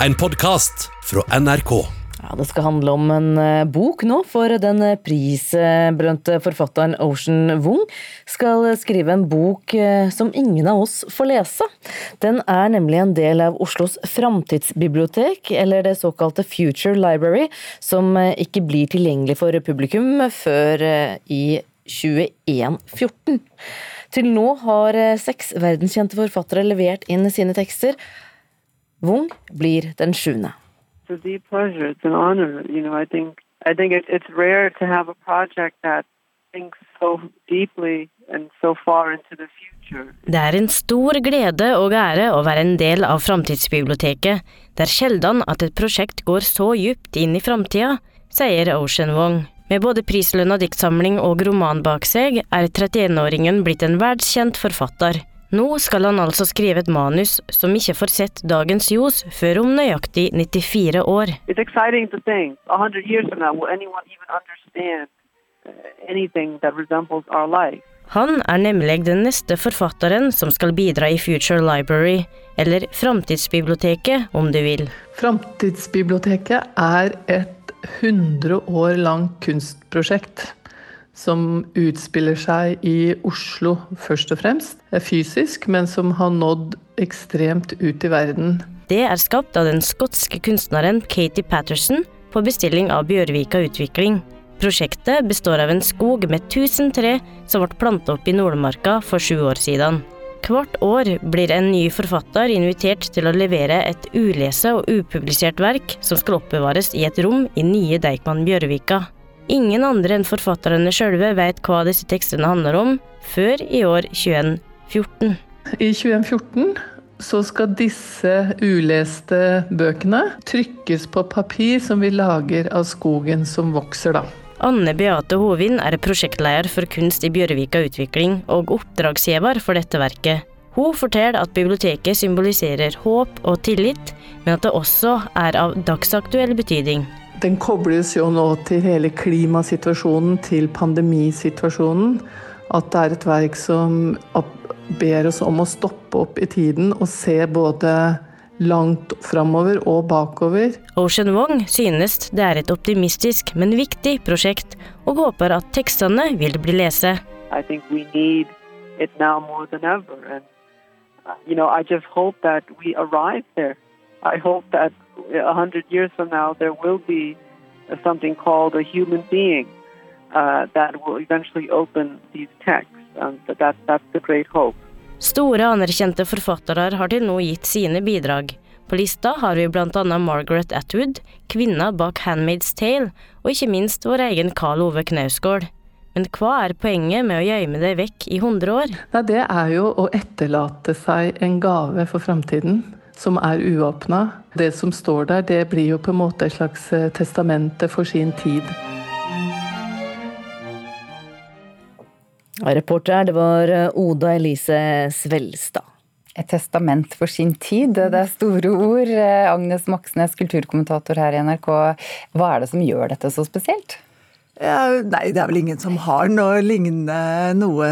en podkast fra NRK. Ja, Det skal handle om en eh, bok nå, for den eh, prisbelønte forfatteren Ocean Wung skal skrive en bok eh, som ingen av oss får lese. Den er nemlig en del av Oslos framtidsbibliotek, eller det såkalte Future Library, som ikke blir tilgjengelig for publikum før i 2114. Til nå har seks verdenskjente forfattere levert inn sine tekster. Wung blir den sjuende. it's a deep pleasure. It's an honor. You know, I think I think it, it's rare to have a project that so so far into the future. Det er en stor glede og ære å være en del av Framtidsbiblioteket. Det er sjelden at et prosjekt går så dypt inn i framtida, sier Ocean Wong. Med både prislønna diktsamling og roman bak seg, er 31-åringen blitt en verdskjent forfatter. Nå skal han altså skrive et manus som ikke får sett dagens ljos før om nøyaktig 94 år. Uh, han er nemlig den neste forfatteren som skal bidra i Future Library, eller Framtidsbiblioteket, om du vil. Framtidsbiblioteket er et 100 år langt kunstprosjekt som utspiller seg i Oslo først og fremst, fysisk, men som har nådd ekstremt ut i verden. Det er skapt av den skotske kunstneren Katie Patterson på bestilling av Bjørvika Utvikling. Prosjektet består av en skog med 1000 tre som ble plantet opp i Nordmarka for sju år siden. Hvert år blir en ny forfatter invitert til å levere et ulese og upublisert verk som skal oppbevares i et rom i nye Deichman Bjørvika. Ingen andre enn forfatterne sjølve vet hva disse tekstene handler om, før i år 2014. I 2014 så skal disse uleste bøkene trykkes på papir som vi lager av skogen som vokser, da. Anne Beate Hovin er prosjektleder for Kunst i Bjørvika Utvikling og oppdragsgiver for dette verket. Hun forteller at biblioteket symboliserer håp og tillit, men at det også er av dagsaktuell betydning. Den kobles jo nå til hele klimasituasjonen, til pandemisituasjonen. At det er et verk som ber oss om å stoppe opp i tiden og se både langt framover og bakover. Ocean Wong synes det er et optimistisk, men viktig prosjekt, og håper at tekstene vil bli lese. I think we need it now more than ever. And, uh, you know, I just hope that we arrive there. I hope that a hundred years from now there will be something called a human being uh, that will eventually open these texts. Um, that, that's the great hope. Store, anerkjente forfattere har til nå gitt sine bidrag. På lista har vi annet Margaret Atwood, kvinna bak Handmaid's Tale, og ikke minst vår egen Karl Ove Knausgård. Men hva er poenget med å gjemme det vekk i 100 år? Nei, det er jo å etterlate seg en gave for framtiden som er uåpna. Det som står der, det blir jo på en måte et slags eh, testamente for sin tid. Reporter, det var eh, Oda Elise Svelstad. Et testament for sin tid, det er store ord. Eh, Agnes Moxnes, kulturkommentator her i NRK. Hva er det som gjør dette så spesielt? Ja, nei, det er vel ingen som har noe lignende noe,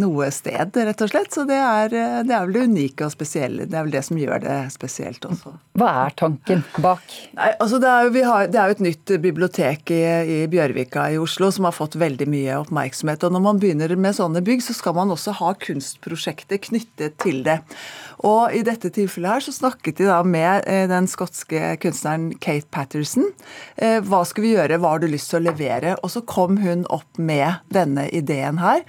noe sted, rett og slett. Så det er, det er, vel det unike og spesielle. Det er vel det som gjør det spesielt også. Hva er tanken bak? Nei, altså det, er har, det er jo et nytt bibliotek i, i, Bjørvika i Oslo som har fått veldig mye oppmerksomhet. Og når man begynner med sånne bygg, så skal man også ha kunstprosjekter knyttet til det. Og i dette tilfellet her så snakket de da med eh, den skotske kunstneren Kate Patterson. Eh, hva skal vi gjøre, hva har du lyst til å levere? Og så kom hun opp med denne ideen her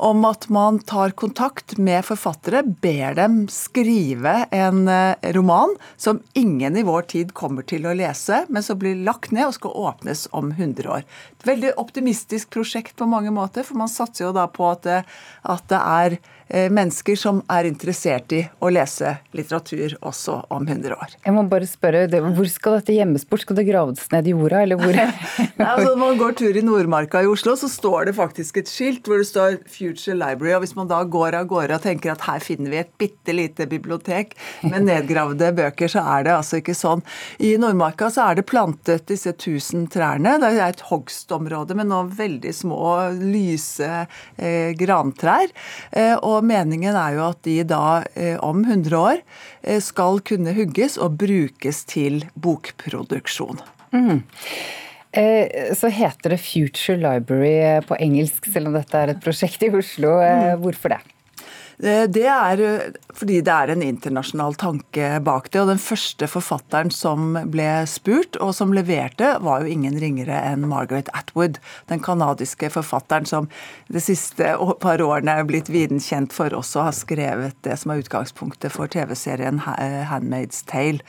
om at man tar kontakt med forfattere, ber dem skrive en eh, roman som ingen i vår tid kommer til å lese, men som blir lagt ned og skal åpnes om 100 år. Et veldig optimistisk prosjekt på mange måter, for man satser jo da på at det, at det er mennesker som er interessert i å lese litteratur også om 100 år. Jeg må bare spørre, Hvor skal dette gjemmes bort? Skal det graves ned i jorda, eller hvor? Nei, altså, når man går tur i Nordmarka i Oslo, så står det faktisk et skilt hvor det står 'Future Library'. og Hvis man da går av gårde og tenker at her finner vi et bitte lite bibliotek med nedgravde bøker, så er det altså ikke sånn. I Nordmarka så er det plantet disse tusen trærne. Det er et hogstområde med noen veldig små, lyse eh, grantrær. Eh, og og meningen er jo at de da om 100 år skal kunne hugges og brukes til bokproduksjon. Mm. Så heter det Future Library på engelsk, selv om dette er et prosjekt i Oslo. Mm. Hvorfor det? Eh, det er eh, fordi det er en internasjonal tanke bak det. Og den første forfatteren som ble spurt, og som leverte, var jo ingen ringere enn Margaret Atwood. Den canadiske forfatteren som de siste par årene er blitt viden kjent for også å ha skrevet det som er utgangspunktet for TV-serien Handmaid's Tale.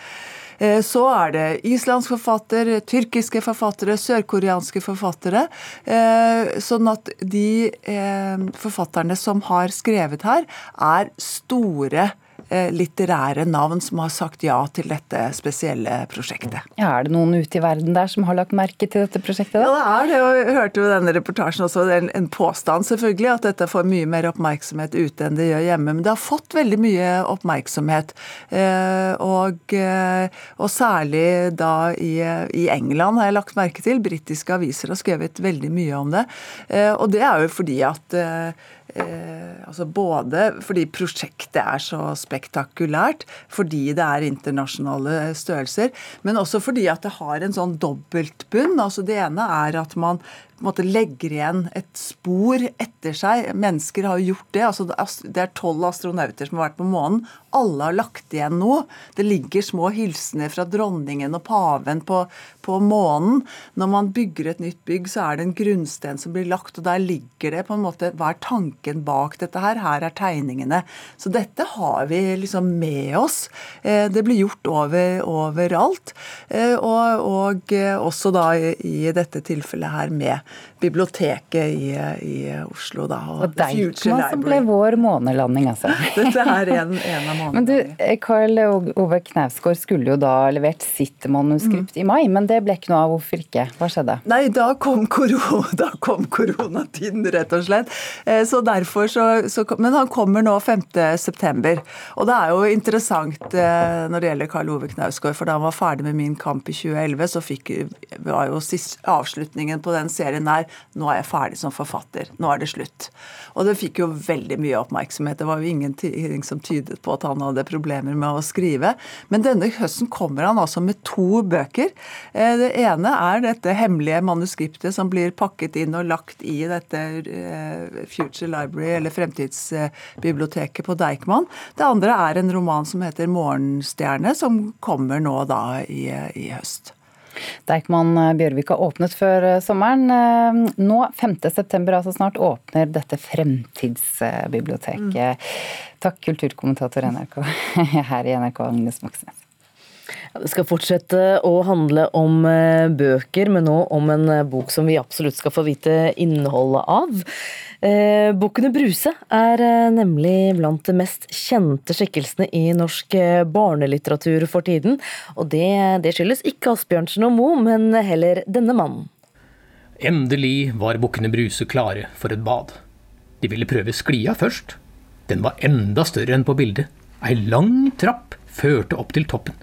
Eh, så er det islandsk forfatter, tyrkiske forfattere, sørkoreanske forfattere. Eh, sånn at de eh, forfatterne som har skrevet her, er store Eh, litterære navn som har sagt ja til dette spesielle prosjektet. Ja, er det noen ute i verden der som har lagt merke til dette prosjektet? Da? Ja, det er det. og Jeg hørte jo denne reportasjen også Det en, en påstand selvfølgelig at dette får mye mer oppmerksomhet ute enn det gjør hjemme. Men det har fått veldig mye oppmerksomhet. Eh, og, eh, og særlig da i, i, England har jeg lagt merke til. Britiske aviser har skrevet veldig mye om det. Og det er jo fordi at Eh, altså både fordi prosjektet er så spektakulært, fordi det er internasjonale størrelser, men også fordi at det har en sånn dobbeltbunn. Altså det ene er at man måte legger igjen et spor etter seg. Mennesker har gjort det. altså Det er tolv astronauter som har vært på månen. Alle har lagt igjen noe. Det ligger små hilsener fra dronningen og paven på, på månen. Når man bygger et nytt bygg, så er det en grunnsten som blir lagt, og der ligger det på en måte Hva er tanken bak dette her? Her er tegningene. Så dette har vi liksom med oss. Eh, det blir gjort over, overalt. Eh, og, og eh, også da i dette tilfellet her med biblioteket i, i Oslo. Da, og og Deichman som ble vår månelanding, altså. Dette er en, en av månedene. Men du, Karl Ove Knausgård skulle jo da levert sitt manuskript mm. i mai, men det ble ikke noe av. Hvorfor ikke? Hva skjedde? Nei, da kom, korona, da kom koronatiden, rett og slett. Eh, så derfor så, så, Men han kommer nå 5.9. Og det er jo interessant eh, når det gjelder Karl Ove Knausgård, for da han var ferdig med Min kamp i 2011, så fikk, var jo sist, avslutningen på den serien serien er 'Nå er jeg ferdig som forfatter. Nå er det slutt'. Og det fikk jo veldig mye oppmerksomhet. Det var jo ingenting som tydet på at han hadde problemer med å skrive. Men denne høsten kommer han altså med to bøker. Eh, det ene er dette hemmelige manuskriptet som blir pakket inn og lagt i dette eh, Future Library, eller Fremtidsbiblioteket på Deichman. Det andre er en roman som heter 'Morgenstjerne', som kommer nå da i, i høst. Deichman eh, Bjørvik har åpnet før eh, sommeren. Eh, nå, 5.9, altså snart, åpner dette Fremtidsbiblioteket. Mm. Takk, kulturkommentator NRK her i NRK, Agnes Moxnes. Det skal fortsette å handle om bøker, men nå om en bok som vi absolutt skal få vite innholdet av. Eh, Bukkene Bruse er eh, nemlig blant de mest kjente skikkelsene i norsk eh, barnelitteratur for tiden. Og det, det skyldes ikke Asbjørnsen og Moe, men heller denne mannen. Endelig var Bukkene Bruse klare for et bad. De ville prøve sklia først. Den var enda større enn på bildet. Ei lang trapp førte opp til toppen.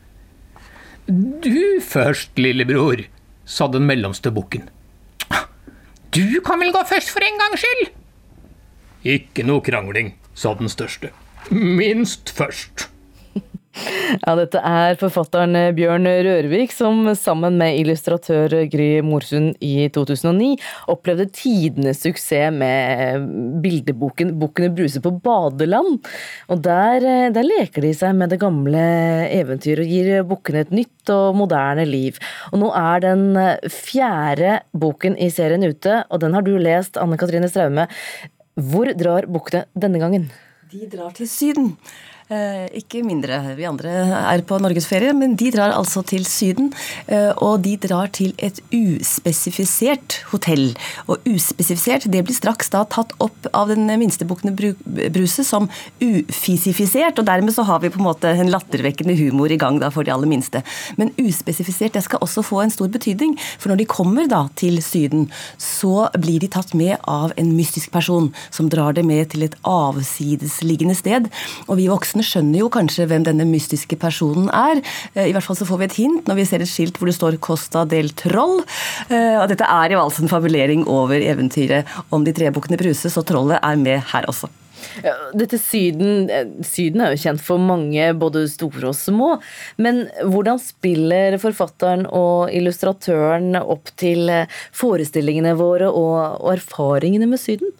Du først, lillebror, sa den mellomste bukken. Du kan vel gå først for en gangs skyld? Ikke noe krangling, sa den største. Minst først. Ja, dette er forfatteren Bjørn Rørvik som sammen med illustratør Gry Morsund i 2009 opplevde tidenes suksess med bildeboken 'Bukkene Bruse på badeland'. Og der, der, leker de seg med det gamle eventyret og gir bukkene et nytt og moderne liv. Og nå er den fjerde boken i serien ute, og den har du lest, Anne Katrine Straume. Hvor drar bukkene denne gangen? De drar til Syden. Eh, ikke mindre. Vi andre er på norgesferie, men de drar altså til Syden. Eh, og de drar til et uspesifisert hotell. Og uspesifisert det blir straks da tatt opp av den minstebukkene Bruse som ufisifisert. Og dermed så har vi på en måte en lattervekkende humor i gang da for de aller minste. Men uspesifisert det skal også få en stor betydning. For når de kommer da til Syden, så blir de tatt med av en mystisk person som drar det med til et avsidesliggende sted. Og vi voksne voksne skjønner jo kanskje hvem denne mystiske personen er. I hvert fall så får vi et hint når vi ser et skilt hvor det står 'Costa del Troll'. Og dette er jo altså en fabulering over eventyret om de tre bukkene Bruse, så trollet er med her også. Dette syden, syden er jo kjent for mange, både store og små. Men hvordan spiller forfatteren og illustratøren opp til forestillingene våre og erfaringene med Syden?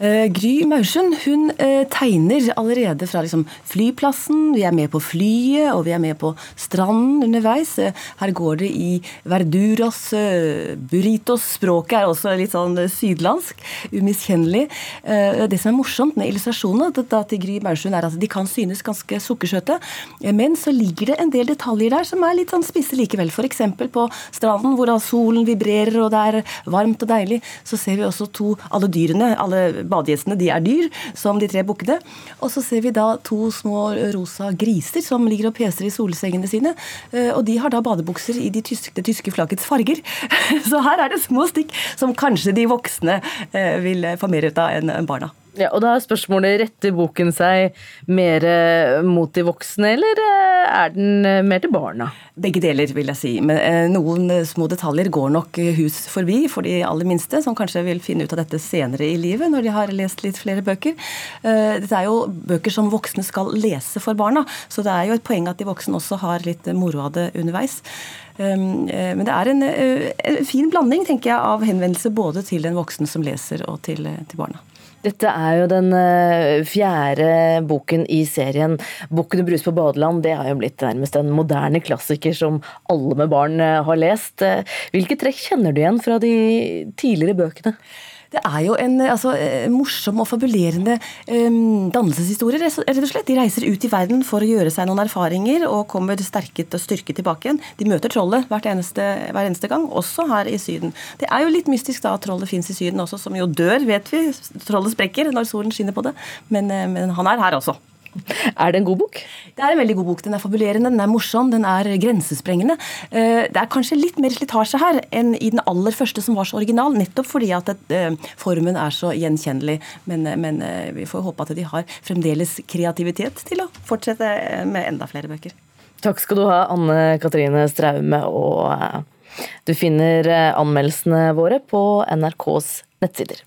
Uh, Gry Maursund hun uh, tegner allerede fra liksom, flyplassen. Vi er med på flyet, og vi er med på stranden underveis. Uh, her går det i verduros, burritos. Språket er også litt sånn sydlandsk. Umiskjennelig. det som er morsomt med illustrasjonene til Gry Maursund, er at de kan synes ganske sukkersøte, men så ligger det en del detaljer der som er litt sånn spisse likevel. F.eks. på stranden, hvor solen vibrerer og det er varmt og deilig, så ser vi også to, alle dyrene, alle badegjestene de er dyr, som de tre bukkene. Og så ser vi da to små rosa griser som ligger og peser i solsengene sine. Eh, og de har da badebukser i de tyske, det tyske flaggets farger. Så her er det små stikk som kanskje de voksne eh, vil få mer ut av enn barna. Ja, og da er spørsmålet retter boken seg mer eh, mot de voksne, eller eh, er den eh, mer til barna? Begge deler, vil jeg si. Men noen små detaljer går nok hus forbi for de aller minste, som kanskje vil finne ut av dette senere i livet, når de har lest litt flere bøker. Dette er jo bøker som voksne skal lese for barna, så det er jo et poeng at de voksne også har litt moro av det underveis. Men det er en, fin blanding tenker jeg, av henvendelse både til den voksne som leser, og til, til barna. Dette er jo den eh, fjerde boken i serien 'Bukkene Brus på badeland'. Det har jo blitt nærmest en moderne klassiker som alle med barn eh, har lest. Eh, hvilke trekk kjenner du igjen fra de tidligere bøkene? Det er jo en altså, eh, morsom og fabulerende um, dannelseshistorie, rett og slett. De reiser ut i verden for å gjøre seg noen erfaringer og kommer sterket og styrket tilbake igjen. De møter trollet eneste, hver eneste gang, også her i Syden. Det er jo litt mystisk da at trollet fins i Syden også, som jo dør, vet vi. Trollet sprekker når solen skinner på det. Men, eh, men han er her også. Er det en god bok? Det er en veldig god bok. Den er fabulerende, den er morsom, den er grensesprengende. Eh, det er kanskje litt mer slitasje her enn i den aller første som var så original, nettopp fordi at eh, formen er så gjenkjennelig. Men, eh, men vi får håpe at de har fremdeles kreativitet til å fortsette med enda flere bøker. Takk skal du ha, Anne Katrine Straume. Og du finner anmeldelsene våre på NRKs nettsider.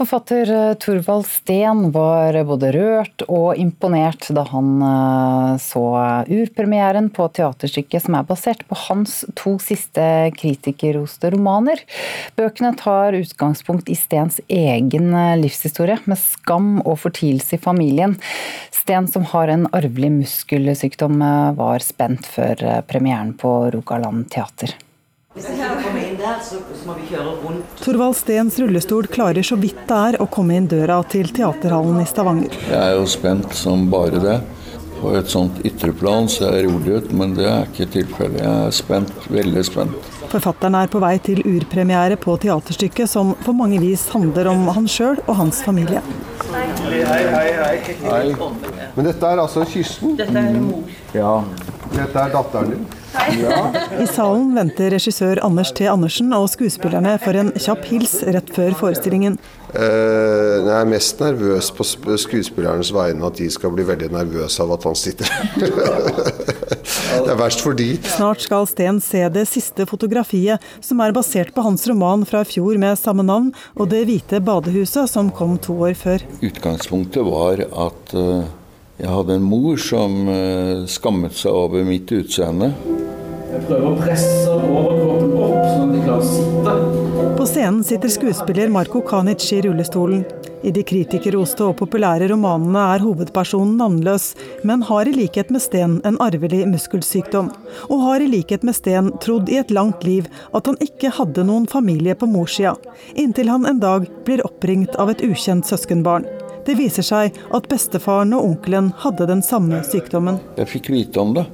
Forfatter Torvald Thorvald Steen var både rørt og imponert da han eh, så urpremieren på teaterstykket som er basert på hans to siste kritikerroste romaner. Bøkene tar utgangspunkt i Steens egen eh, livshistorie, med skam og fortielse i familien. Sten, som har en arvelig muskelsykdom, var spent før premieren på Rogaland teater. Torvald Steens rullestol klarer så vidt det er å komme inn døra til teaterhallen i Stavanger. Jeg er jo spent som bare det. På et sånt ytre plan ser jeg rolig ut, men det er ikke tilfellet. Jeg er spent, veldig spent. Forfatteren er på vei til urpremiere på teaterstykket som på mange vis handler om han sjøl og hans familie. Hei, hei, hei. hei. Men dette er altså kysten? Dette er mor. Ja. Dette er datteren din? Ja. I salen venter regissør Anders T. Andersen og skuespillerne for en kjapp hils rett før forestillingen. Uh, jeg er mest nervøs på skuespillernes vegne, at de skal bli veldig nervøse av at han sitter Det er verst for de. Snart skal Sten se det siste fotografiet, som er basert på hans roman fra i fjor med samme navn, og Det hvite badehuset, som kom to år før. Utgangspunktet var at uh, jeg hadde en mor som uh, skammet seg over mitt utseende. Prøver å presse overkroppen opp, sånn at de klarer å sitte. På scenen sitter skuespiller Marko Kanic i rullestolen. I de kritikerroste og populære romanene er hovedpersonen navnløs, men har i likhet med Sten en arvelig muskelsykdom. Og har i likhet med Sten trodd i et langt liv at han ikke hadde noen familie på morssida, inntil han en dag blir oppringt av et ukjent søskenbarn. Det viser seg at bestefaren og onkelen hadde den samme sykdommen. Jeg fikk vite om det.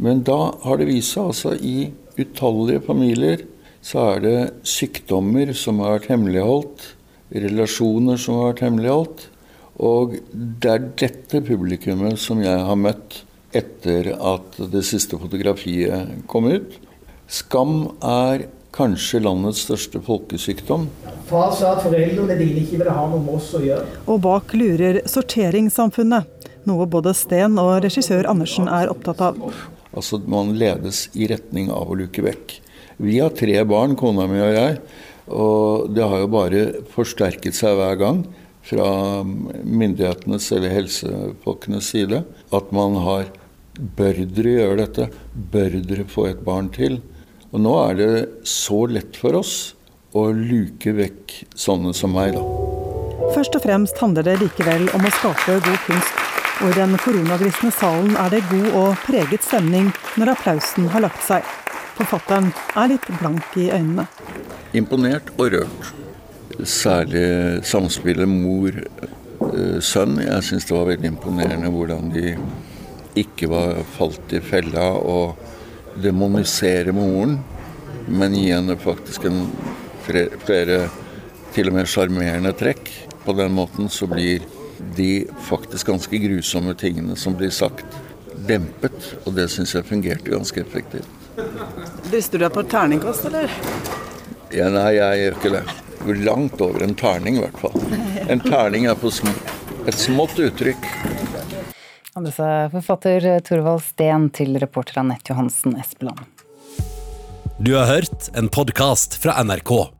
Men da har det vist seg altså i utallige familier så er det sykdommer som har vært hemmeligholdt, relasjoner som har vært hemmeligholdt. Og det er dette publikummet som jeg har møtt etter at det siste fotografiet kom ut. Skam er kanskje landets største folkesykdom. Far sa at foreldrene dine ikke ville ha noe med oss å gjøre. Og bak lurer sorteringssamfunnet, noe både Sten og regissør Andersen er opptatt av. Altså Man ledes i retning av å luke vekk. Vi har tre barn, kona mi og jeg. Og det har jo bare forsterket seg hver gang fra myndighetenes eller helsefolkenes side at man har Bør dere gjøre dette? Bør dere få et barn til? Og nå er det så lett for oss å luke vekk sånne som meg, da. Først og fremst handler det likevel om å skape god kunst. Og i den koronagrisne salen er det god og preget stemning når applausen har lagt seg. Forfatteren er litt blank i øynene. Imponert og rørt. Særlig samspillet mor-sønn. Jeg syns det var veldig imponerende hvordan de ikke var falt i fella og demonisere moren, men gi henne faktisk en flere til og med sjarmerende trekk. På den måten så blir de faktisk ganske grusomme tingene som blir sagt, dempet. Og det syns jeg fungerte ganske effektivt. Drister du deg på terningkast, eller? Ja, nei, jeg gjør ikke det. Langt over en terning, i hvert fall. En terning er på sm et smått uttrykk. Andre sa forfatter Torvald Steen til reporter Anette Johansen Espeland. Du har hørt en podkast fra NRK.